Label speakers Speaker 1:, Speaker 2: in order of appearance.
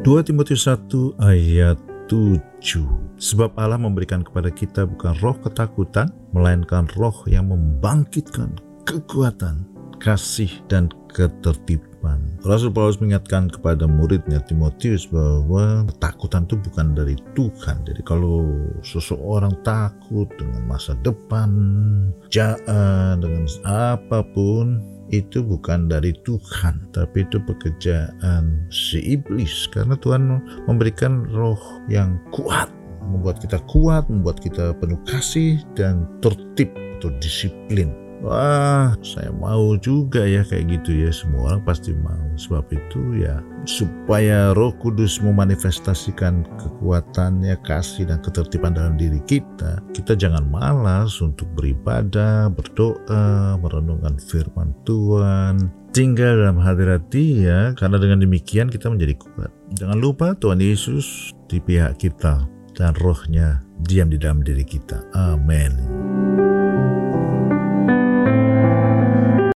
Speaker 1: 2 Timotius 1 ayat 7 Sebab Allah memberikan kepada kita bukan roh ketakutan, melainkan roh yang membangkitkan kekuatan, kasih, dan ketertiban. Rasul Paulus mengingatkan kepada muridnya Timotius bahwa ketakutan itu bukan dari Tuhan. Jadi kalau seseorang takut dengan masa depan, jahat dengan apa pun, itu bukan dari Tuhan, tapi itu pekerjaan si iblis. Karena Tuhan memberikan roh yang kuat, membuat kita kuat, membuat kita penuh kasih dan tertib atau disiplin. Wah, saya mau juga ya kayak gitu ya. Semua orang pasti mau. Sebab itu ya supaya Roh Kudus memanifestasikan kekuatannya, kasih dan ketertiban dalam diri kita, kita jangan malas untuk beribadah, berdoa, merenungkan firman Tuhan, tinggal dalam hadirat Dia karena dengan demikian kita menjadi kuat. Jangan lupa Tuhan Yesus di pihak kita dan rohnya diam di dalam diri kita. Amin.